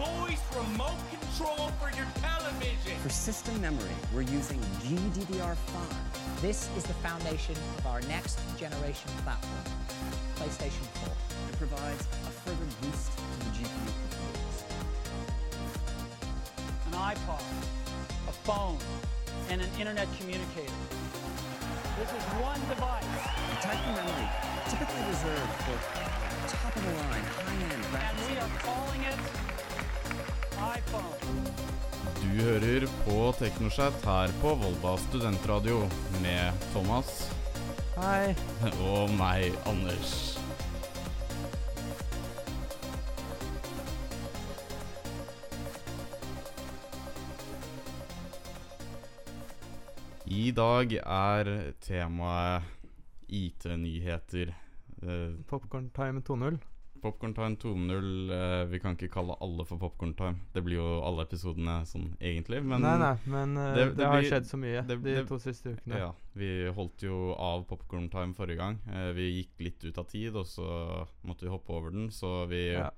voice remote control for your television. For system memory, we're using GDDR5. This is the foundation of our next generation platform, PlayStation 4. It provides a further boost to the GPU performance. an iPod, a phone, and an internet communicator. This is one device. The type of memory typically reserved for top-of-the-line, high-end And we are calling it iPhone. Du hører på Teknoschat her på Volda studentradio med Thomas Hei. og meg, Anders. I dag er temaet IT-nyheter. Uh, Popcorn Time 2.0. Popcorn Time 2.0 eh, Vi kan ikke kalle alle for Popcorn Time. Det blir jo alle episodene sånn egentlig, men nei, nei, men eh, det- det, det har blir- skjedd så mye det- de det- to siste ukene. Ja, vi holdt jo av Popcorn Time forrige gang. Eh, vi gikk litt ut av tid, og så måtte vi hoppe over den. Så vi, Ja.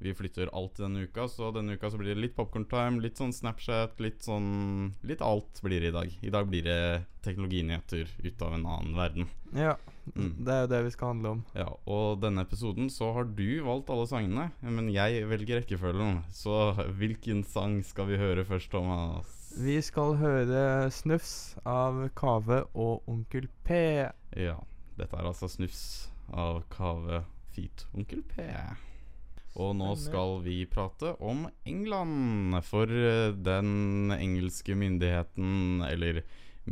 vi flytter alt denne uka. Så denne uka så blir det litt Popcorn Time, litt sånn Snapchat, litt sånn Litt alt blir det i dag. I dag blir det teknologinyheter ut av en annen verden. Ja, Mm. det er jo det vi skal handle om. Ja, og denne episoden så har du valgt alle sangene, men jeg velger rekkefølgen. Så hvilken sang skal vi høre først, Thomas? Vi skal høre 'Snufs' av Kave og Onkel P. Ja, dette er altså Snufs av Kave feat Onkel P. Og nå skal vi prate om England. For den engelske myndigheten, eller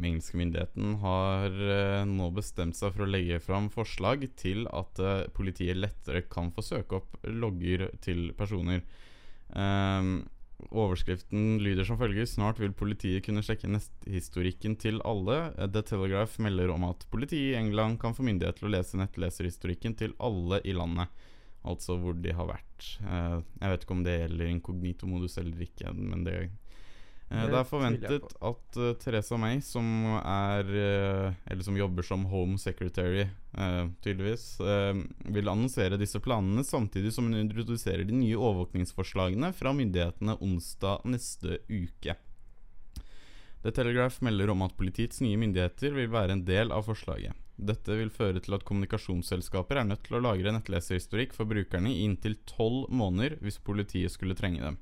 engelske myndigheten, har eh, nå bestemt seg for å legge fram forslag til at eh, politiet lettere kan få søke opp logger til personer. Um, Overskriften lyder som følger Snart vil politiet kunne sjekke netthistorikken til alle. The Telegraph melder om at politiet i England kan få myndighet til å lese nettleserhistorikken til alle i landet. Altså hvor de har vært. Uh, jeg vet ikke om det gjelder inkognito-modus eller ikke, men det Det Det er forventet at uh, Teresa May, som er uh, Eller som jobber som Home Secretary, uh, tydeligvis, eh, vil annonsere disse planene samtidig som hun introduserer de nye overvåkningsforslagene fra myndighetene onsdag neste uke. The Telegraph melder om at politiets nye myndigheter vil være en del av forslaget. Dette vil føre til at kommunikasjonsselskaper er nødt til å lagre nettleserhistorikk for brukerne i inntil tolv måneder hvis politiet skulle trenge dem.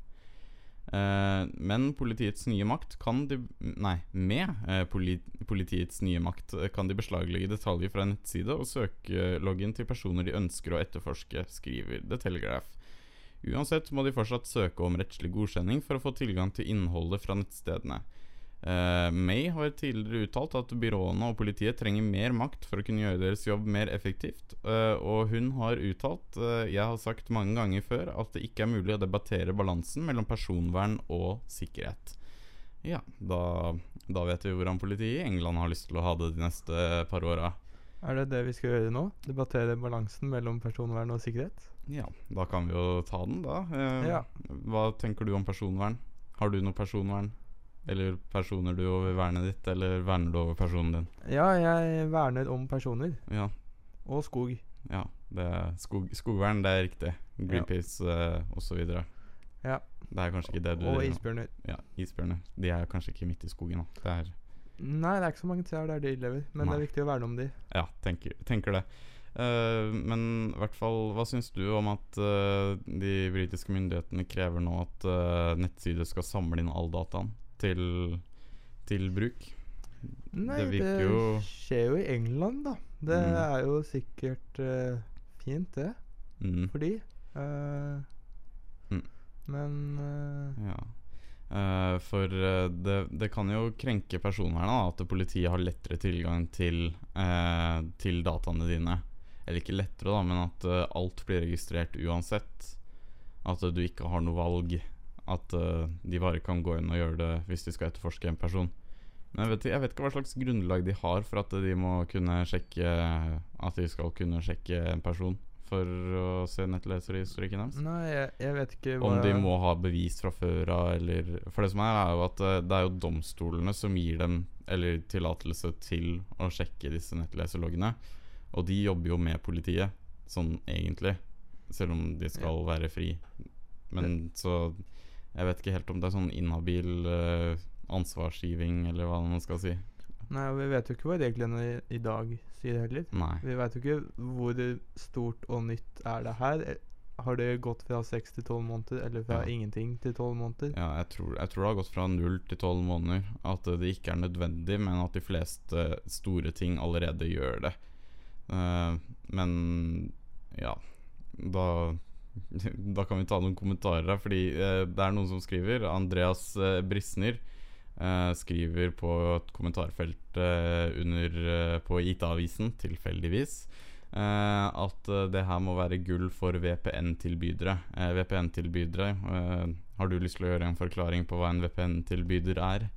Eh, men politiets nye makt kan de Nei, med eh, poli, politiets nye makt eh, kan de beslaglegge detaljer fra en nettside og søkeloggen til personer de ønsker å etterforske, skriver The Telegraph. Uansett må de fortsatt søke om rettslig godkjenning for å få tilgang til innholdet fra nettstedene. Eh, May har tidligere uttalt at byråene og politiet trenger mer makt for å kunne gjøre deres jobb mer effektivt, eh, og hun har uttalt eh, Jeg har sagt mange ganger før at det ikke er mulig å debattere balansen mellom personvern og sikkerhet. Ja, da, da vet vi hvordan politiet i England har lyst til å ha det de neste par åra. Er det det vi skal gjøre nå? Debattere balansen mellom personvern og sikkerhet? Ja, da kan vi jo ta den, da. Eh, Ja. Hva tenker du om personvern? Har du noe personvern? Eller personer du over vernet ditt, eller verner du over personen din? Ja, jeg verner om personer. Ja, Og skog. ja det er skog, skogvern, det er riktig. Greenpeace uh, osv. Ja. Det er kanskje ikke det du Og isbjørner. Ja, isbjørner. De er kanskje ikke midt i skogen. Da. Det er Nei, det er ikke så mange trær der de lever, men det er viktig å verne om de. Ja, tenker, tenker det. Uh, men i hvert fall, hva syns du om at uh, de britiske myndighetene krever nå at uh, nettsider skal samle inn all dataen til, til bruk? Nei, Det det, skjer jo i England, da. Det Mm. er jo sikkert uh, fint, det, Mm, for de. Eh, Mm. Men uh, ja. For det, det kan jo krenke personvernet at politiet har lettere tilgang til, til dataene dine. Eller ikke lettere, da, men at alt blir registrert uansett. At du ikke har noe valg. At uh, de bare kan gå inn og gjøre det hvis de skal etterforske en person. Men jeg vet, jeg vet ikke hva slags grunnlag de har for at de må kunne sjekke At de skal kunne sjekke en person for å se nettleserhistorikken deres. Nei, jeg, jeg vet ikke hva Om de må ha bevis fra før av, eller For det som er, er jo at eh, det er jo domstolene som gir dem Eller tillatelse til å sjekke disse nettleserloggene. Og de jobber jo med politiet, sånn egentlig. Selv om de skal være fri. Men så Jeg vet ikke helt om det er sånn inhabil eh, ansvarsgiving, eller hva man skal si. Nei, og vi vet jo ikke hva reglene i, i dag sier heller. Nei. Vi vet jo ikke hvor stort og nytt er det her. Har det gått fra seks til tolv måneder, eller fra Ja. ingenting til tolv måneder? Ja, jeg tror, jeg tror det har gått fra null til tolv måneder. At det ikke er nødvendig, men at de fleste store ting allerede gjør det. Uh, men ja da, da kan vi ta noen kommentarer her, fordi eh, det er noen som skriver. Andreas eh, Brisner eh, skriver på et kommentarfelt eh, under eh, på IT-avisen, tilfeldigvis, eh, at det her må være gull for VPN-tilbydere. VPN-tilbydere Har du lyst til å gjøre en forklaring på hva en VPN-tilbyder er?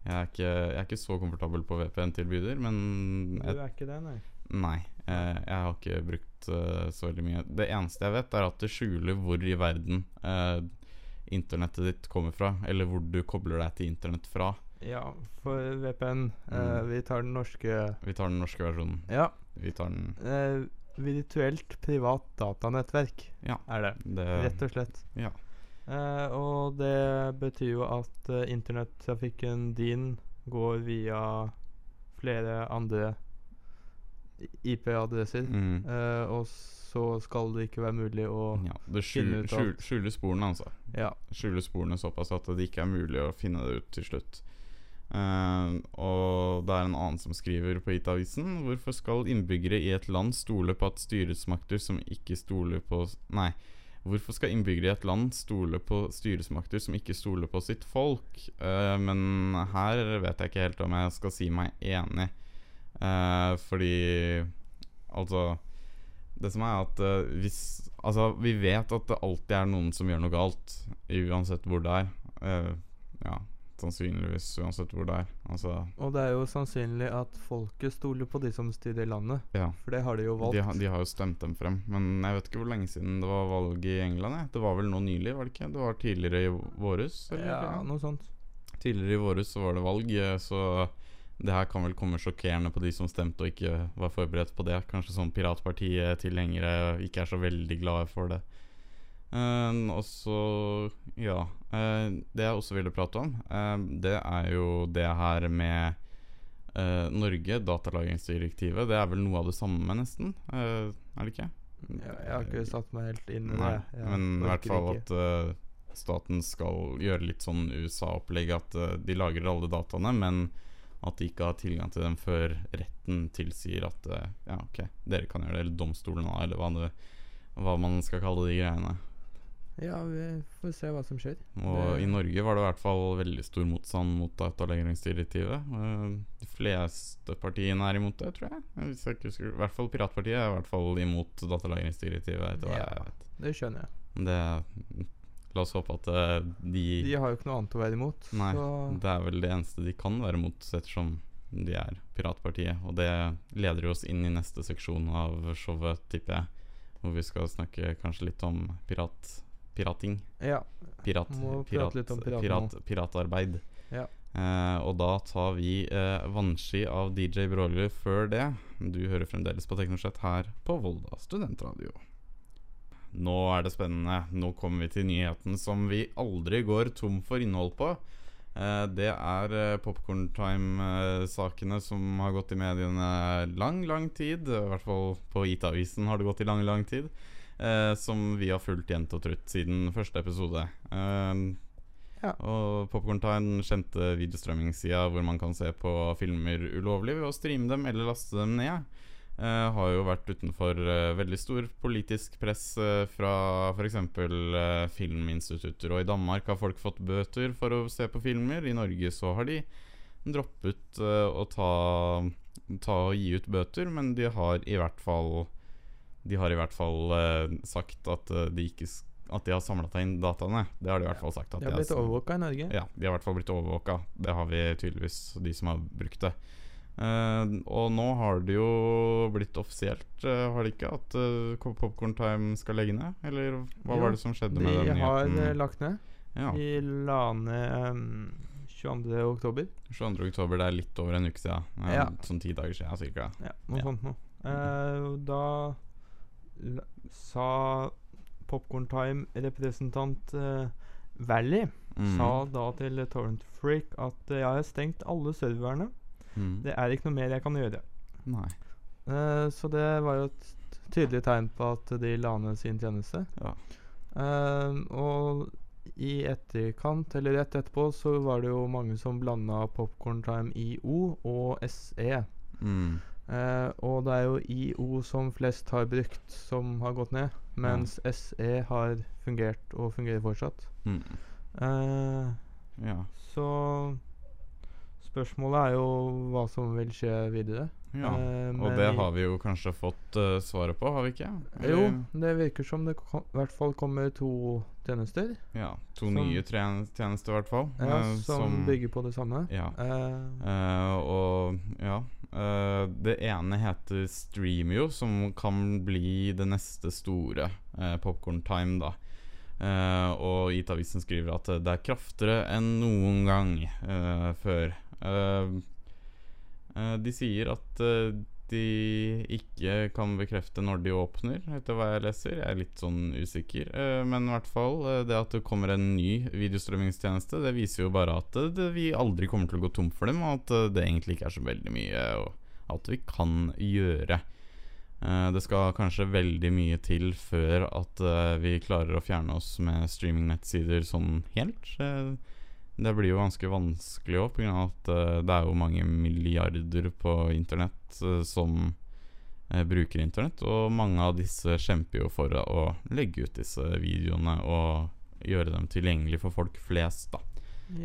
Jeg er, ikke, jeg er ikke så komfortabel på VPN-tilbyder, men Du er ikke det, nei. Nei, jeg har ikke brukt eh, så veldig mye. Det eneste jeg vet, er at det skjuler hvor i verden eh, internettet ditt kommer fra, eller hvor du kobler deg til internett fra. Ja, for VPN. eh, Mm. vi tar den norske Vi tar den norske versjonen. Ja. Vi tar den Eh, virtuelt privat datanettverk Ja. er det. Det, Rett og slett. ja. Eh, og det betyr jo at uh, internettrafikken din går via flere andre IP-adresser. Mm. Uh, og så skal det ikke være mulig å ja. Det finne skjul, ut alt. skjuler sporene, altså. Ja. Skjuler sporene såpass at det ikke er mulig å finne det ut til slutt. Uh, og det er en annen som skriver på IT-avisen Hvorfor skal innbyggere i et land stole på at styresmakter som ikke stoler på Nei. Hvorfor skal innbyggere i et land stole på styresmakter som ikke stoler på sitt folk? Uh, men her vet jeg ikke helt om jeg skal si meg enig. Eh, fordi Altså Det som er at eh, hvis Altså, vi vet at det alltid er noen som gjør noe galt, uansett hvor det er. Eh, ja, sannsynligvis uansett hvor det er. Altså Og det er jo sannsynlig at folket stoler på de som styrer landet. Ja. For det har de jo valgt. De, har- de har jo stemt dem frem. Men jeg vet ikke hvor lenge siden det var valg i England. Jeg. Det var vel nå nylig, var det ikke? Det var tidligere i våres? eller? ja, noe sånt. Tidligere i våres så var det valg, eh, så det her kan vel komme sjokkerende på de som stemte og ikke var forberedt på det. Kanskje sånn piratpartiet-tilhengere ikke er så veldig glade for det. Uh, og så, ja Uh, Det jeg også ville prate om, uh, det er jo det her med Norge, datalagringsdirektivet. Det er vel noe av det samme, nesten? Er det ikke? Ja, jeg har ikke satt meg helt inn i det. Men i hvert fall at staten skal gjøre litt sånn USA-opplegg. At de lagrer alle dataene, men at de ikke har tilgang til dem før retten tilsier at eh, ja, ok, dere kan gjøre det, eller domstolen, eller hva, det, hva man skal kalle de greiene. Ja, vi får se hva som skjer. Og i Norge var det i hvert fall veldig stor motstand mot datalagringsdirektivet. Eh, De fleste partiene er imot det, tror jeg. Hvis jeg ikke husker. I hvert fall Piratpartiet er i hvert fall imot datalagringsdirektivet. Etter hva Ja. jeg vet. Det skjønner jeg. Det, la oss håpe at uh, de, De har jo ikke noe annet å være imot. Nei, Så det er vel det eneste de kan være imot, ettersom de er Piratpartiet. Og det leder jo oss inn i neste seksjon av showet, tipper jeg. Hvor vi skal snakke kanskje litt om pirat, pirating. ja. Pirat, Må pirat, litt om pirat, pirat, piratarbeid. Ja. Uh, og da tar vi uh, Vannski av DJ Broiler før det. Du hører fremdeles på Teknosett her på Volda studentradio. Nå er det spennende. Nå kommer vi til nyheten som vi aldri går tom for innhold på. Eh, det er eh, Popcorn Time-sakene som har gått i mediene lang, lang tid. I hvert fall på IT-avisen har det gått i lang, lang tid. Eh, som vi har fulgt jevnt og trutt siden første episode. Ja. Og Popcorn Time, kjente videostrømmingssida hvor man kan se på filmer ulovlig ved å streame dem eller laste dem ned, eh, har jo vært utenfor uh, veldig stor politisk press uh, fra f.eks. Uh, filminstitutter. Og i Danmark har folk fått bøter for å se på filmer. I Norge så har de droppet å ta, ta og gi ut bøter, men de har i hvert fall De har i hvert fall sagt at, de ikke, at de har samla inn dataene. Det har de i hvert fall sagt. At De har blitt overvåka i Norge. Ja, de har i hvert fall blitt overvåka. Det har vi tydeligvis, de som har brukt det. Eh, og nå har det jo blitt offisielt, uh, har det ikke, at uh, Popcorn Time skal legge ned? Eller hva Jo, var det som skjedde De med den har De har lagt ned. ja, De la ned um, 22. oktober. 22. oktober, det er litt over en uke siden. Eh, Ja. Sånn ti dager siden, cirka. Ja, noe Ja. sånt noe. Uh, da la, sa Popcorn Time-representant Valley Mm. sa da til Torrent Freak at jeg har stengt alle serverne. Mm. Det er ikke noe mer jeg kan gjøre. Eh, så det var jo et tydelig tegn på at de la ned sin tjeneste. Ja. Uh, og i etterkant, eller rett etterpå, så var det jo mange som blanda Popcorn Time IO og SE. Mm. Eh, og det er jo IO som flest har brukt, som har gått ned. Mens SE har fungert og fungerer fortsatt. Mm. Eh, Ja. så spørsmålet er jo hva som vil skje videre. ja. Eh, Og det har vi jo kanskje fått uh, svaret på, har vi ikke? Jo, det virker som det kom, i hvert fall kommer to tjenester Ja, to Som- nye tjenester, i hvert fall. ja, eh, som, bygger på det samme. Ja. Eh, Eh, og ja eh, Det ene heter Streamio, som kan bli det neste store uh, Popcorn Time, da. Uh, og IT-avisen skriver at det er kraftigere enn noen gang uh, før. Eh, eh, de sier at eh, de ikke kan bekrefte når de åpner, etter hva jeg leser. Jeg er litt sånn usikker. Eh, men i hvert fall, det at det kommer en ny videostrømmingstjeneste, det viser jo bare at det, vi aldri kommer til å gå tom for dem, og at det egentlig ikke er så veldig mye at vi kan gjøre. Det skal kanskje veldig mye til før at vi klarer å fjerne oss med streamingnettsider sånn helt. Det blir jo ganske vanskelig òg, pga. at uh, det er jo mange milliarder på internett uh, som eh, bruker internett. Og mange av disse kjemper jo for å legge ut disse videoene og gjøre dem tilgjengelig for folk flest, da.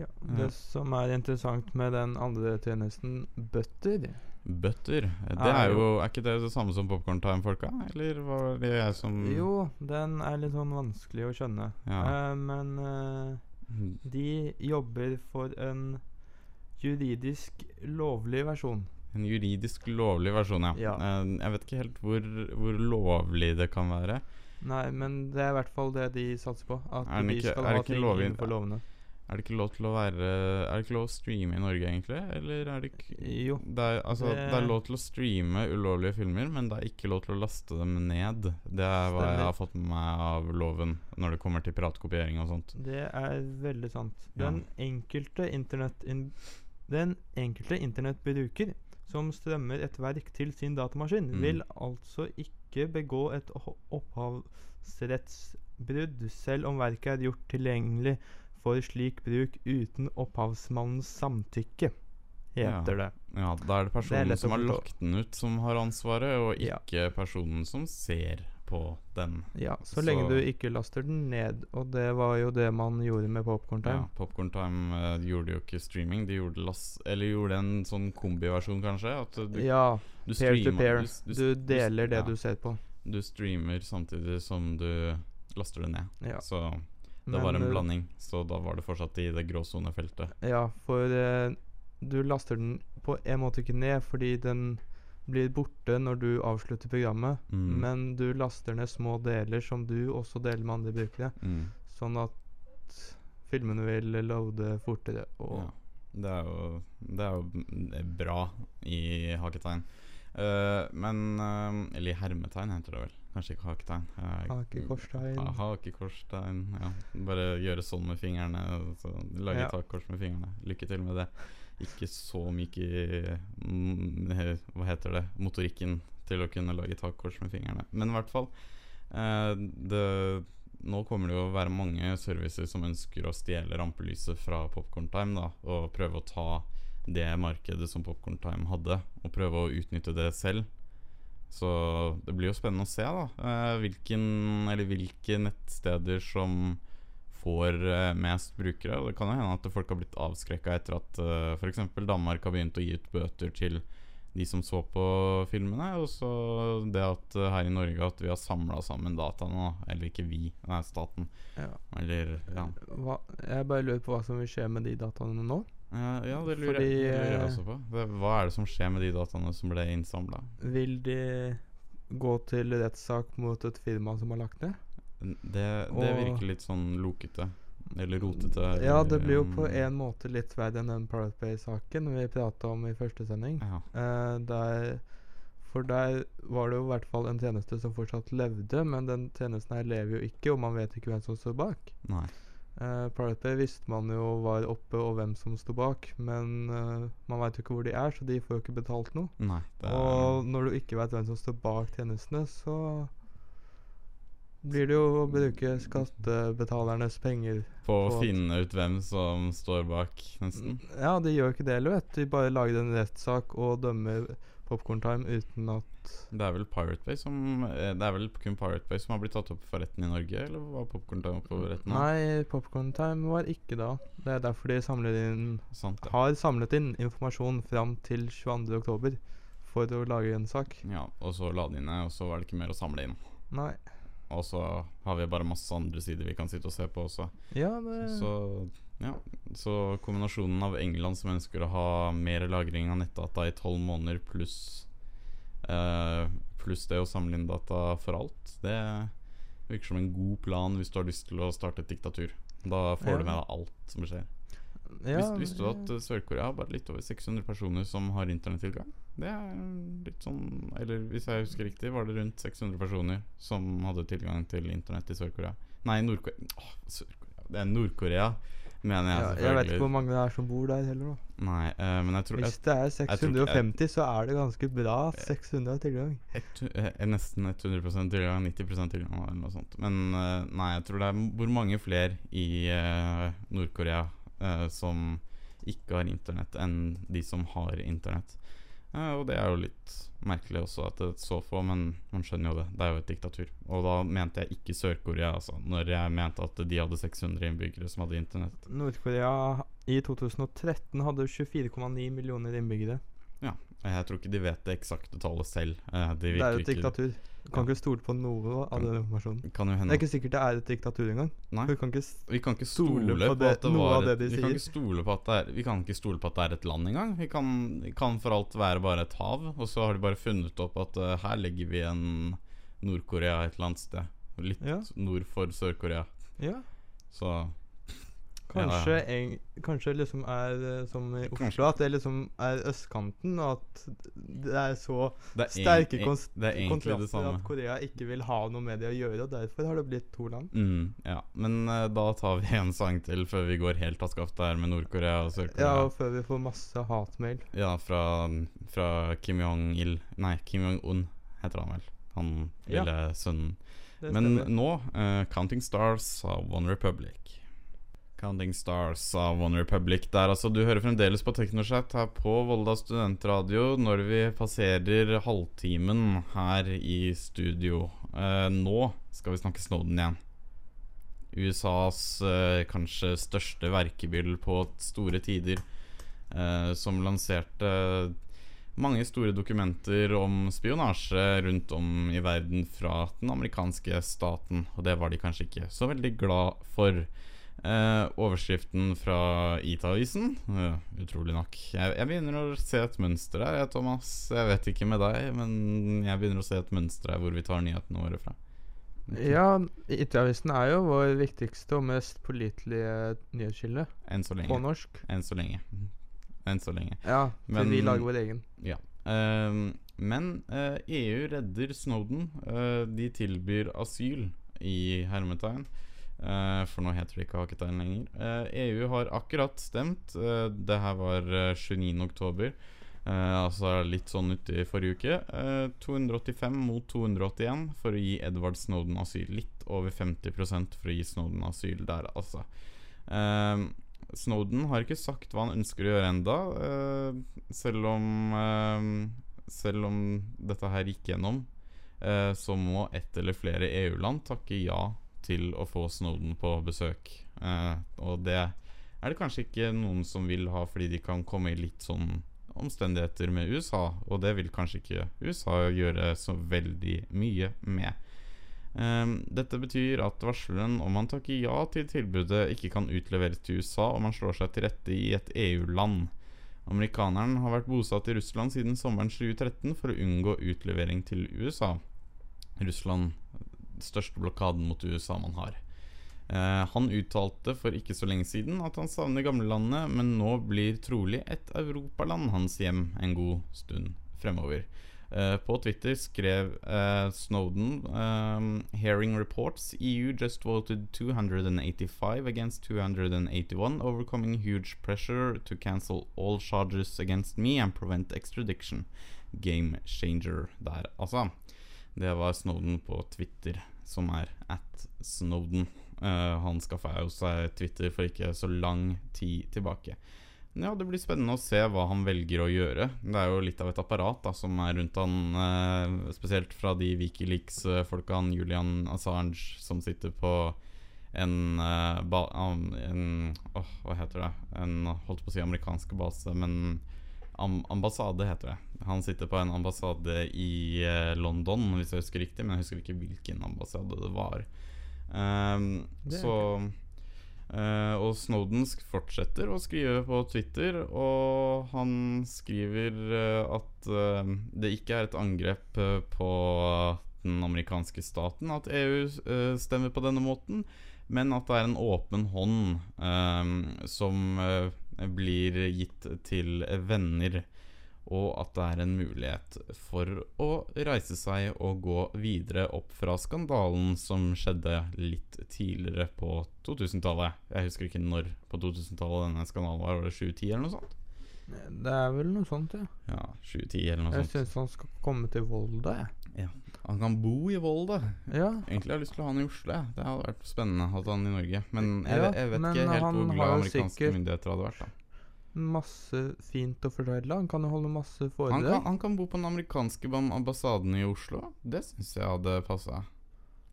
ja. Det som er interessant med den andre tjenesten, Butter Bøtter. Det Er jo Er ikke det det samme som Popcorn Time-folka? Eller var det jeg som Jo, den er litt sånn vanskelig å skjønne. Ja. Uh, men de jobber for en juridisk lovlig versjon. En juridisk lovlig versjon, ja. Ja. Eh, jeg vet ikke helt hvor, hvor lovlig det kan være. Nei, men det er i hvert fall det de satser på. At den de skal ha ting lovlig- innenfor lovene. Er det ikke lov til å være Er det ikke lov å streame i Norge, egentlig? Eller er det ikke Jo. det er, altså, det... det- er lov til å streame ulovlige filmer, men det er ikke lov til å laste dem ned. Det er hva jeg har fått med meg av loven når det kommer til piratkopiering og sånt. Det er veldig sant. Ja. Den enkelte internett Den enkelte internettbruker som strømmer et verk til sin datamaskin, Mm. vil altså ikke begå et opphavsrettsbrudd, selv om verket er gjort tilgjengelig for slik bruk uten opphavsmannens samtykke, heter det. Ja, Da er det Det er personen som har lagt den ut, som har ansvaret, og Ja. ikke personen som ser på den. Ja, så, Så- lenge du ikke laster den ned. Og det var jo det man gjorde med Popcorn Time. Ja, Popcorn Time eh, gjorde jo ikke streaming, de gjorde, last, eller gjorde en sånn kombiversjon, kanskje. Du, Ja, du peer to streamer- Du, du, Du deler det ja, du ser på. Du streamer samtidig som du laster det ned. Ja. Så det var en eh, blanding. Så da var det fortsatt i det gråsonefeltet. Ja, for eh, du laster den på en måte ikke ned fordi den blir borte når du avslutter programmet, Mm. men du laster ned små deler som du også deler med andre brukere, Mm. sånn at filmene vil loade fortere. Ja. Det er jo, det er jo bra i haketegn. Uh, men uh, Eller i hermetegn heter det vel. Kanskje ikke haketegn. Eh, Hakekorstegn. Ha, hakekorstegn. Ja. Bare gjøre sånn med fingrene. Så lage Ja. takkors med fingrene. Lykke til med det. Ikke så myk i mm, Hva heter det? Motorikken til å kunne lage takkors med fingrene. Men i hvert fall eh, det, Nå kommer det jo å være mange servicer som ønsker å stjele rampelyset fra Popcorn Time da, og prøve å ta det markedet som Popcorn Time hadde, og prøve å utnytte det selv. Så det blir jo spennende å se da eh, hvilken, eller hvilke nettsteder som får eh, mest brukere. Det kan jo hende at folk har blitt avskrekka etter at uh, f.eks. Danmark har begynt å gi ut bøter til de som så på filmene, og så det at eh, her i Norge at vi har samla sammen dataene. da. Eller ikke vi, nei, staten. Ja. Eller ja. Hva, jeg bare lurer på hva som vil skje med de dataene nå. Ja, ja det lurer, Fordi, jeg, det lurer jeg eh, også på. Det, hva er det som skjer med de dataene som ble innsamla? Vil de gå til rettssak mot et firma som har lagt ned? Det, det virker litt sånn lokete. Eller rotete. Ja, det blir jo på um, en måte litt verre enn den Pirate Bay-saken vi prata om i første sending. Ja. Uh, der, for der var det jo i hvert fall en tjeneste som fortsatt levde, men den tjenesten her lever jo ikke, og man vet ikke hvem som står bak. Nei. Uh, Pirate Bay visste man jo var oppe, og hvem som sto bak, men uh, man veit jo ikke hvor de er, så de får jo ikke betalt noe. Nei. Er, Og når du ikke veit hvem som står bak tjenestene, så blir det jo å bruke skattebetalernes penger. på å finne ut hvem som står bak, nesten. Ja, de gjør ikke det heller, vet du. De bare lager en rettssak og dømmer Popcorn Time uten at Det er vel Pirate Bay som eh, Det er vel kun Pirate Bay som har blitt tatt opp for retten i Norge, eller var Popcorn Time oppe for retten? Nei, Popcorn Time var ikke da. Det er derfor de samler inn Sant ja. har samlet inn informasjon fram til 22. oktober for å lage en sak. Ja, og så la de inn, og så var det ikke mer å samle inn. Nei. Og så har vi bare masse andre sider vi kan sitte og se på også. Ja, det Så så kombinasjonen av England som ønsker å ha mer lagring av nettdata i tolv måneder, pluss eh, Pluss det å samle inn data for alt, det virker som en god plan hvis du har lyst til å starte et diktatur. Da får Ja. du med deg alt som skjer. ja, Vis, visste du at Sør-Korea har bare litt over 600 personer som har internettilgang? Det er litt sånn Eller hvis jeg husker riktig, var det rundt 600 personer som hadde tilgang til internett i Sør-Korea. Nei, Nord-Korea Åh, Sør-Korea Det er Nord-Korea, mener jeg ja, selvfølgelig. Jeg vet ikke hvor mange det er som bor der heller, da. Nei, uh, men jeg tror Hvis det er jeg tror 650, så er det ganske bra 600 tilgang. et, eh, er nesten 100 tilgang, 90 tilgang eller noe sånt. Men uh, nei, jeg tror det hvor mange flere i uh, Nord-Korea eh, som ikke har internett, enn de som har internett. Eh, og det er jo litt merkelig også at det er så få, men man skjønner jo det. Det er jo et diktatur. Og da mente jeg ikke Sør-Korea, altså. Når jeg mente at de hadde 600 innbyggere som hadde internett. Nord-Korea i 2013 hadde 24,9 millioner innbyggere. Jeg tror ikke de vet det eksakte tallet selv. Eh, de Det er jo et diktatur. Du kan Ja. ikke stole på noe av den informasjonen. Det er ikke sikkert det er et diktatur engang. Nei. Du kan ikke Vi kan ikke stole stole, på det- at det var det de vi kan det er Vi kan ikke stole på at det er et land engang. Vi kan, kan for alt være bare et hav. Og så har de bare funnet opp at uh, her legger vi en Nord-Korea et eller annet sted. Litt Ja. nord for Sør-Korea. Ja. Så Kanskje, eng- kanskje liksom er eh, som i Oslo, at det liksom er østkanten, og at det er så det er, sterke en- det kontraster at Korea ikke vil ha noe med det å gjøre, og derfor har det blitt to land. Mm, ja. Men uh, da tar vi en sang til før vi går helt av skaftet her med Nord-Korea og Sør-Korea. Ja, og før vi får masse hatmail. Ja, fra, fra Kim Jong-il Nei, Kim Jong-un heter han vel. Han Ja. sønnen. Men nå uh, Counting Stars av One Republic. Counting Stars av One Republic der, altså. Du hører fremdeles på TeknoChat her på Volda studentradio når vi passerer halvtimen her i studio. Eh, nå skal vi snakke Snowden igjen. USAs eh, kanskje største verkebyll på store tider, eh, som lanserte mange store dokumenter om spionasje rundt om i verden fra den amerikanske staten, og det var de kanskje ikke så veldig glad for. Eh, overskriften fra IT-avisen uh, Utrolig nok. Jeg, jeg begynner å se et mønster her, jeg, Thomas. Jeg vet ikke med deg, men jeg begynner å se et mønster her hvor vi tar nyhetene våre fra. Ja, IT-avisen er jo vår viktigste og mest pålitelige nyhetskilde Enn så lenge. på norsk. Enn så lenge. Enn så lenge. Ja, til Men- vi lager vår egen. Ja. Eh, men eh, EU redder Snowden. Eh, de tilbyr asyl i hermetegn. Eh, for nå heter det ikke haketegn lenger. Eh, EU har akkurat stemt. Uh, det her var uh, 29. oktober. Eh, altså litt sånn uti forrige uke. Uh, 285 mot 281 for å gi Edward Snowden asyl. Litt over 50% for å gi Snowden asyl der, altså. Uh, Snowden har ikke sagt hva han ønsker å gjøre enda selv om Selv om dette her gikk gjennom, så må ett eller flere EU-land takke ja til å få Snowden på besøk. Eh, og det er det kanskje ikke noen som vil ha, fordi de kan komme i litt sånn omstendigheter med USA, og det vil kanskje ikke USA gjøre så veldig mye med. Um, dette betyr at varsleren om han takker ja til tilbudet, ikke kan utleveres til USA om han slår seg til rette i et EU-land. Amerikaneren har vært bosatt i Russland siden sommeren 2013 for å unngå utlevering til USA. Russland største blokaden mot USA man har. Eh, han uttalte for ikke så lenge siden at han savner gamlelandet, men nå blir trolig et europaland hans hjem en god stund fremover. Uh, på Twitter skrev uh, Snowden um, Hearing reports EU just voted 285 against 281 overcoming huge pressure to cancel all charges against me and prevent extradition. Game changer der, altså. Det var Snowden på Twitter, som er at Snowden. Uh, han skaffa jo seg Twitter for ikke så lang tid tilbake. Ja, Det blir spennende å se hva han velger å gjøre. Det er jo litt av et apparat da, som er rundt han, uh, spesielt fra de Wikileaks-folka, Julian Assange, som sitter på en, uh, ba, en oh, Hva heter det? En holdt på å si amerikansk base, men am ambassade heter det. Han sitter på en ambassade i eh, London, hvis jeg husker riktig, men jeg husker ikke hvilken ambassade det var. Um, Det så uh, og Snowden fortsetter å skrive på Twitter, og han skriver uh, at uh, det ikke er et angrep på den amerikanske staten at EU stemmer på denne måten, men at det er en åpen hånd eh, som blir gitt til venner. Og at det er en mulighet for å reise seg og gå videre opp fra skandalen som skjedde litt tidligere på 2000-tallet. Jeg husker ikke når på 2000-tallet denne skandalen var. Var det 2010 eller noe sånt? Det er vel noe sånt, ja. Ja, 2010 eller noe Jeg sånt. syns han skal komme til Volda, jeg. Han kan bo i Volda. Ja. Egentlig har jeg lyst til å ha han i Oslo. Det hadde vært spennende å ha han i Norge. Men jeg, Ja, jeg vet men ikke helt hvor glad amerikanske myndigheter hadde vært. da Masse fint å fortelle. Han kan jo holde masse han foredrag. kan, han kan bo på den amerikanske ambassaden i Oslo. Det syns jeg hadde passa.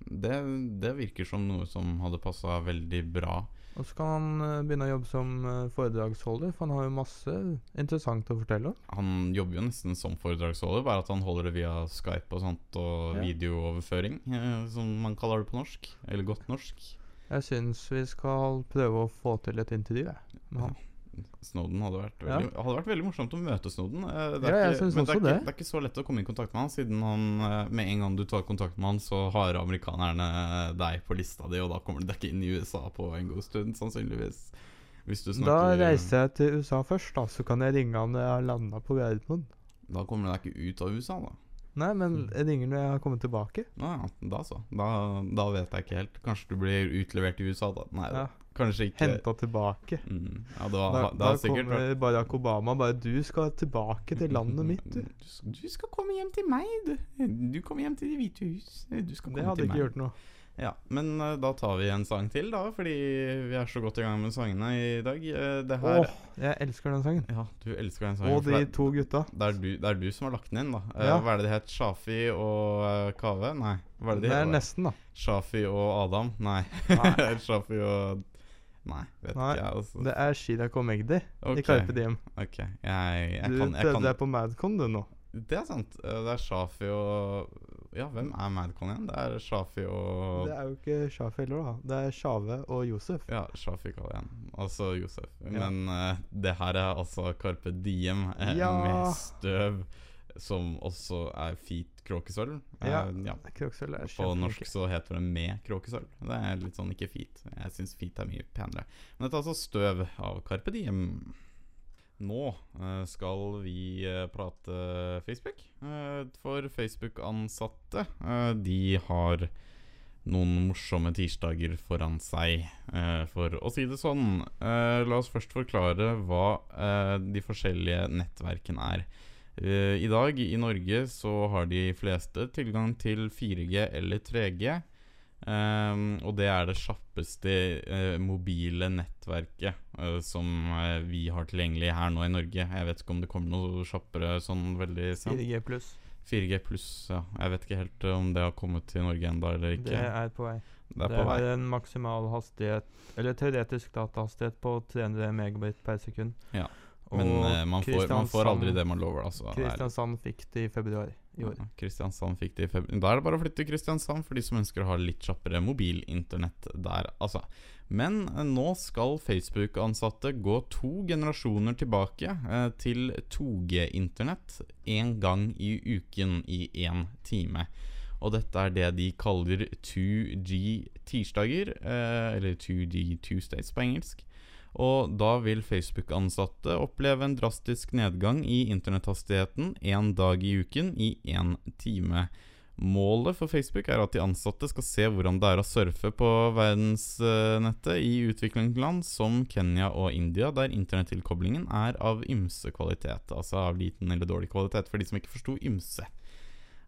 Det, det virker som noe som hadde passa veldig bra. Og så kan han eh, begynne å jobbe som eh, foredragsholder, for han har jo masse interessant å fortelle. Han jobber jo nesten som foredragsholder, bare at han holder det via Skype og sånt, og Ja. videooverføring, eh, som man kaller det på norsk. Eller godt norsk. Jeg syns vi skal prøve å få til et intervju jeg, med han. Snowden hadde vært Ja. veldig, hadde vært veldig morsomt å møte Snowden. Det er, Ja, ikke, men det er, det. ikke, det. er ikke så lett å komme i kontakt med han, siden han eh, med en gang du tar kontakt med han, så har amerikanerne deg på lista di, og da kommer du deg ikke inn i USA på en god stund, sannsynligvis. Du Da reiser jeg til USA først, da, så kan jeg ringe han når jeg har landa på Gardermoen. Da kommer du deg ikke ut av USA, da. Nei, men Mm. jeg ringer når jeg har kommet tilbake. Ja, da så. Da, da vet jeg ikke helt. Kanskje du blir utlevert i USA, da. Nei, Ja. Kanskje ikke. Henta tilbake. Mm, ja, det, var, Da, det da har sikkert kommer Barack Obama bare 'Du skal tilbake til landet mitt', du. Du, skal, du skal komme hjem til meg, du. Du kommer hjem til Det hvite hus. Du skal komme Det hadde til ikke meg. gjort noe. Ja, Men uh, da tar vi en sang til, da, fordi vi er så godt i gang med sangene i dag. Uh, det Åh, jeg elsker den sangen. Ja, du elsker den sangen. Og de det, to gutta. det, er du, det er du som har lagt den inn, da. Uh, Ja. Hva er det de het? Shafi og Kave? Nei. Hva er det Det de er nesten, da. Shafi og Adam? Nei. Nei. Shafi og Nei, vet Nei, ikke jeg. Altså. Det er Chirag og Magdi Ok, i Carpe Diem. ok. Jeg, jeg, Du kan, jeg kan deg på Madcon, du, nå. Det er sant. Eh, Det er Shafi og Ja, hvem er Madcon igjen? Det er Shafi og Det er jo ikke Shafi heller, da. Det er Shave og Josef. Ja, Shafi kaller jeg han. Altså Josef. Ja. Men uh, det her er altså Carpe Diem eh, Ja. med støv, som også er fint kråkesølv. Eh, Ja. ja. kråkesølv er På norsk så heter det med kråkesølv. Det er litt sånn ikke fint. Jeg syns fint er mye penere. Men dette er altså støv av Carpe Diem. Nå eh, skal vi eh, prate Facebook. For Facebook-ansatte, de har noen morsomme tirsdager foran seg, for å si det sånn. La oss først forklare hva de forskjellige nettverkene er. Eh, I dag i Norge så har de fleste tilgang til 4G eller 3G. Um, og det er det kjappeste uh, mobile nettverket uh, som uh, vi har tilgjengelig her nå i Norge. Jeg vet ikke om det kommer noe kjappere sånn veldig sent. 4G pluss. 4G pluss, ja. Jeg vet ikke helt om det har kommet til Norge enda eller ikke. Det er på vei. Det er Det på vei. har en maksimal hastighet, eller teoretisk datahastighet på 300 megabit per sekund. Ja. Men eh, man, får, man får aldri det man lover, altså. Kristiansand fikk det i februar i år. Ja, Kristiansand fikk det i februar Da er det bare å flytte til Kristiansand for de som ønsker å ha litt kjappere mobilinternett der, altså. Men uh, nå skal Facebook-ansatte gå to generasjoner tilbake uh, til 2G-internett én gang i uken i én time. Og dette er det de kaller 2G-tirsdager, eh, eller 2G Tuesdays på engelsk. Og da vil Facebook-ansatte oppleve en drastisk nedgang i internetthastigheten én dag i uken i én time. Målet for Facebook er at de ansatte skal se hvordan det er å surfe på verdensnettet i utviklingsland som Kenya og India, der internettilkoblingen er av ymse kvalitet. Altså av liten eller dårlig kvalitet, for de som ikke forsto ymse.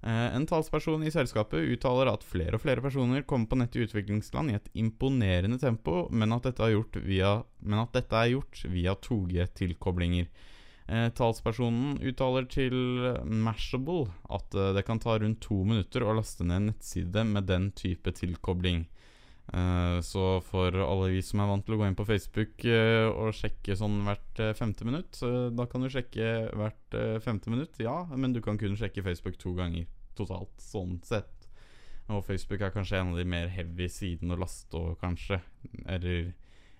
Eh, En talsperson i selskapet uttaler at flere og flere personer kommer på nett i utviklingsland i et imponerende tempo, men at dette, er gjort via, via 2G-tilkoblinger. Eh, talspersonen uttaler til Mashable at eh, det kan ta rundt to minutter å laste ned en nettside med den type tilkobling. Eh, så for alle vi som er vant til å gå inn på Facebook eh, og sjekke sånn hvert eh, femte minutt, da kan du sjekke hvert femte minutt, ja, men du kan kun sjekke Facebook to ganger totalt, sånn sett. Og Facebook er kanskje en av de mer heavy sidene å laste og kanskje. Eller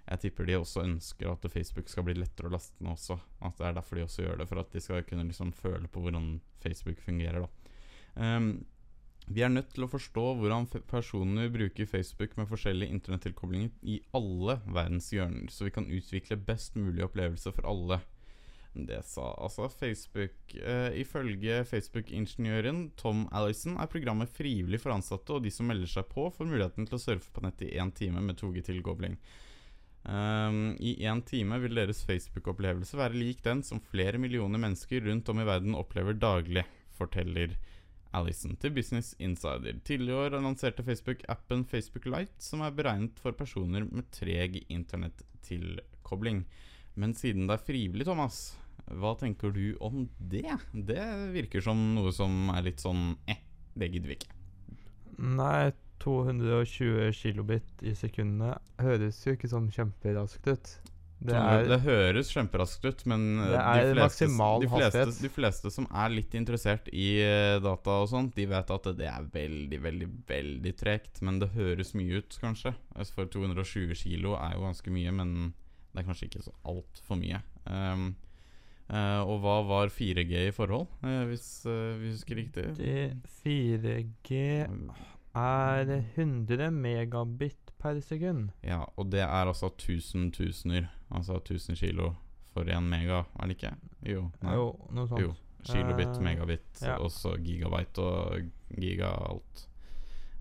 jeg tipper de også ønsker at Facebook skal bli lettere å laste ned også. At det er derfor de også gjør det, for at de skal kunne liksom føle på hvordan Facebook fungerer, da. Ehm, vi er nødt til å forstå hvordan personer bruker Facebook med forskjellige internettilkoblinger i alle verdens hjørner, så vi kan utvikle best mulig opplevelse for alle. Det sa altså Facebook. Eh, ifølge Facebook-ingeniøren Tom Allison er programmet frivillig for ansatte, og de som melder seg på, får muligheten til å surfe på nettet i én time med 2G-tilkobling. Um, I én time vil deres Facebook-opplevelse være lik den som flere millioner mennesker rundt om i verden opplever daglig, forteller Allison til Business Insider. Tidligere i år annonserte Facebook appen Facebook Lite, som er beregnet for personer med treg internettilkobling. Men siden det er frivillig, Thomas, hva tenker du om det? Det virker som noe som er litt sånn eh, det gidder vi ikke. Nei, 220 kilobit i sekundene høres jo ikke sånn kjemperaskt ut. Det er det høres kjemperaskt ut, men eh, Det de, fleste, de, fleste, de fleste som er litt interessert i eh, data og sånt, de vet at det er veldig, veldig, veldig tregt. Men det høres mye ut, kanskje. Altså, For 220 kilo er jo ganske mye, men det er kanskje ikke så altfor mye. Um, Uh, og hva var 4G i forhold, uh, hvis uh, vi husker riktig? det 4G er 100 megabit per sekund. Ja, og det er altså 1000 tusener. Altså 1000 kilo for én mega, er det ikke? Jo. Jo, noe sånt. Jo. Kilobit, megabit, megabit, ja. og så gigabyte og giga alt.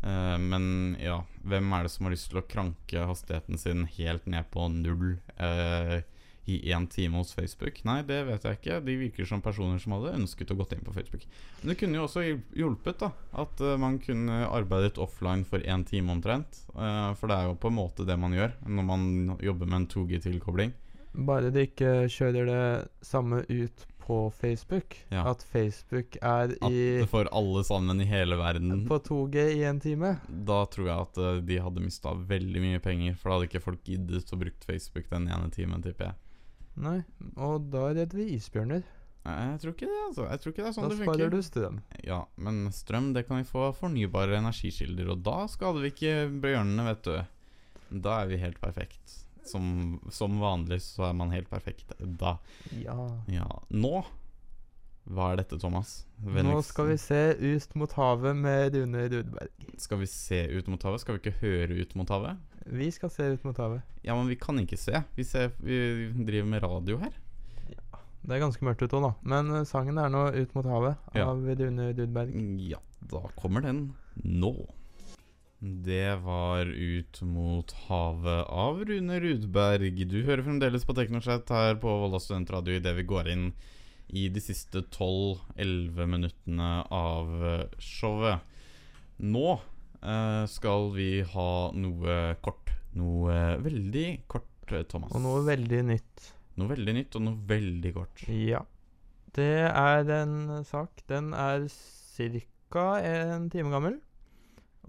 Uh, men ja, hvem er det som har lyst til å kranke hastigheten sin helt ned på null eh, i én time hos Facebook? Nei, det vet jeg ikke. De virker som personer som hadde ønsket å gått inn på Facebook. Men det kunne jo også hjulpet da at eh, man kunne arbeidet offline for én time omtrent. Eh, for det er jo på en måte det man gjør når man jobber med en 2G-tilkobling. Bare de ikke kjører det samme ut på Facebook. Ja. At Facebook er At i det får alle sammen i hele verden på 2G i en time. Da tror jeg at eh, de hadde mista veldig mye penger. For da hadde ikke folk giddet å bruke Facebook den ene timen, tipper jeg. Nei, og da redder vi isbjørner. Nei, jeg tror ikke det, altså. Jeg tror ikke det er sånn da det sparer du strøm. Ja, men strøm det kan vi få av fornybare energikilder, og da skader vi ikke bjørnene, vet du. Da er vi helt perfekt. Som, som vanlig så er man helt perfekt da. Ja. Ja. Nå Hva er dette, Thomas? Nå skal vi se Ut mot havet med Rune Rudberg. Skal vi se ut mot havet? Skal vi ikke høre ut mot havet? Vi skal se Ut mot havet. Ja, men vi kan ikke se. Vi, ser, vi driver med radio her. Det er ganske mørkt ute òg, da. Men eh, sangen er nå Ut mot havet Ja. av Rune Rudberg. Ja, da kommer den nå. Det var Ut mot havet av Rune Rudberg. Du hører fremdeles på Teknoschat her på Volda studentradio idet vi går inn i de siste 12-11 minuttene av eh, showet. Nå skal vi ha noe kort. Noe veldig kort, eh, Thomas. Og noe veldig nytt. Noe veldig nytt og noe veldig kort. Ja. Det er en sak. Den er ca. en time gammel.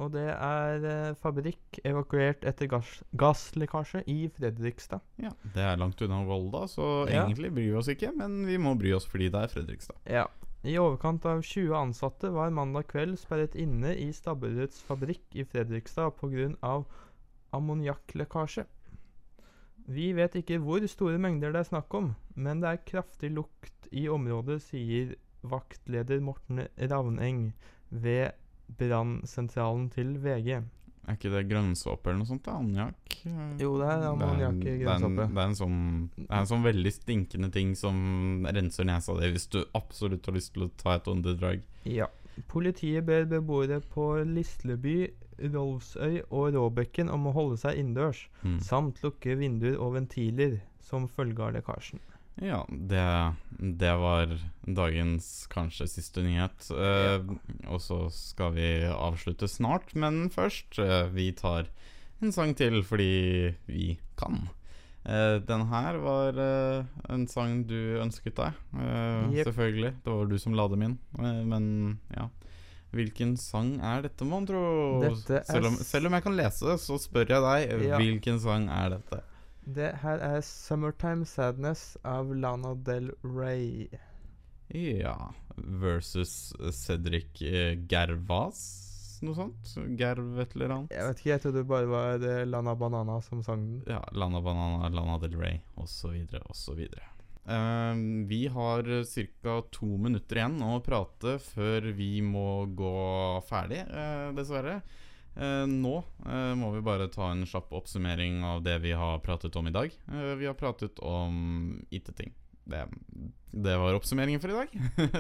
Og det er eh, fabrikk evakuert etter gass gasslekkasje i Fredrikstad. Ja, Det er langt unna Volda, så Ja. egentlig bryr vi oss ikke. Men vi må bry oss fordi det er Fredrikstad. Ja. I overkant av 20 ansatte var mandag kveld sperret inne i Stabburets fabrikk i Fredrikstad pga. ammoniakklekkasje. Vi vet ikke hvor store mengder det er snakk om, men det er kraftig lukt i området, sier vaktleder Morten Ravneng ved brannsentralen til VG. Er ikke det grønnsåpe eller noe sånt? Anjakk? Eh, Jo, det er ammoniakk i grønnsåpe. Det er en sånn Det er en sånn veldig stinkende ting som renser nesa di hvis du absolutt har lyst til å ta et åndedrag. Ja. Politiet ber beboere på Lisleby, Rolvsøy og Råbekken om å holde seg innendørs, Mm. samt lukke vinduer og ventiler som følge av lekkasjen. Ja, det, det var dagens kanskje siste nyhet. Eh, Og så skal vi avslutte snart, men først eh, Vi tar en sang til fordi vi kan. Eh, den her var eh, en sang du ønsket deg. Eh, Jep. Selvfølgelig. Det var du som la dem inn. Eh, men ja. Hvilken sang er dette, mon tro? Selv om, selv om jeg kan lese, så spør jeg deg. eh, Ja. Hvilken sang er dette? Det her er 'Summertime Sadness' av Lana Del Rey. Ja Versus Cedric eh, Gervas Noe sånt? Gerv et eller annet? Jeg vet ikke, jeg trodde det bare var eh, Lana Banana som sang den. Ja, Lana Banana, Lana Del Rey osv. osv. Um, vi har ca. to minutter igjen å prate før vi må gå ferdig, uh, dessverre. Eh, nå eh, må vi bare ta en kjapp oppsummering av det vi har pratet om i dag. Eh, vi har pratet om IT-ting. Det, det var oppsummeringen for i dag.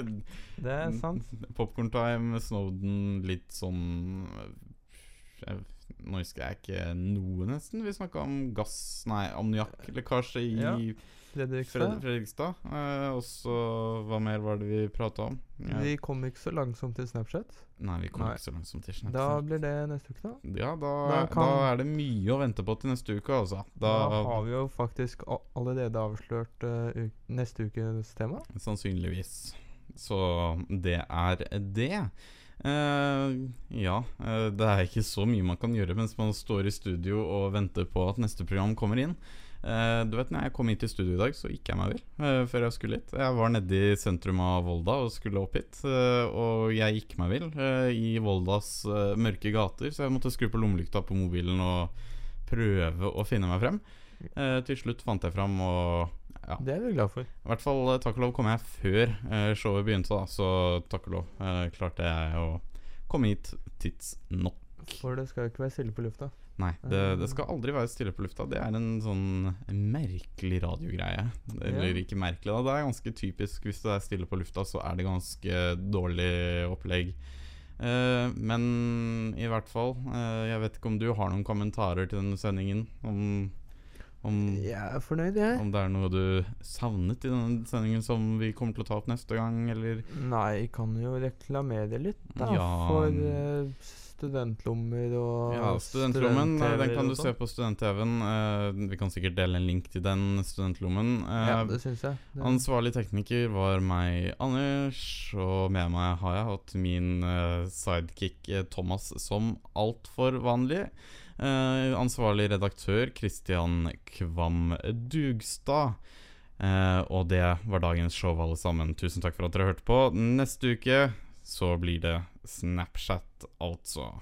Det er sant. Popcorn Time, Snowden, litt sånn jeg, Nå husker jeg ikke noe, nesten. Vi snakka om gass Nei, ammoniakklekkasje i Ja, Fredrikstad. Fredrikstad. Eh, og så Hva mer var det vi prata om? Ja. Vi kom ikke så langsomt til Snapchat. Nei, vi kom Nei. ikke så langsomt til Snapchat. Da blir det neste uke, da. Ja, da, Da da, er det mye å vente på til neste uke, altså. Da, Da, har vi jo faktisk allerede avslørt uh, neste ukes tema. Sannsynligvis. Så det er det. Uh, ja, uh, det er ikke så mye man kan gjøre mens man står i studio og venter på at neste program kommer inn. Eh, du vet, når jeg kom hit i studio i dag, så gikk jeg meg vill uh, før jeg skulle hit. Jeg var nede i sentrum av Volda og skulle opp hit, uh, og jeg gikk meg vill i Voldas mørke gater, så jeg måtte skru på lommelykta på mobilen og prøve å finne meg frem. Til slutt fant jeg fram, og ja. Det er vi glad for. I hvert fall takk og lov kom jeg før showet begynte, da, så takk og lov klarte jeg å komme hit tidsnok. For det skal jo ikke være stille på lufta. Nei, det, det skal aldri være stille på lufta. Det er en sånn merkelig radiogreie. Eller Ja. ikke merkelig, da. Det er ganske typisk. Hvis det er stille på lufta, så er det ganske dårlig opplegg. Uh, men i hvert fall uh, Jeg vet ikke om du har noen kommentarer til denne sendingen? Om, om Jeg er fornøyd, jeg. om det er noe du savnet i denne sendingen som vi kommer til å ta opp neste gang, eller Nei, jeg kan jo reklamere litt, da. Ja. For eh, studentlommer og Ja, Studentlommen, eh, den kan du se sånn. på Student-TV-en. Uh, vi kan sikkert dele en link til den studentlommen. Uh, Ja, det synes jeg. Det- Ansvarlig tekniker var meg, Anders, og med meg har jeg hatt min eh, sidekick eh, Thomas som altfor vanlig. Eh, ansvarlig redaktør Christian Kvam Dugstad. Uh, og det var dagens show, alle sammen. Tusen takk for at dere hørte på. Neste uke så blir det Snapchat, altså.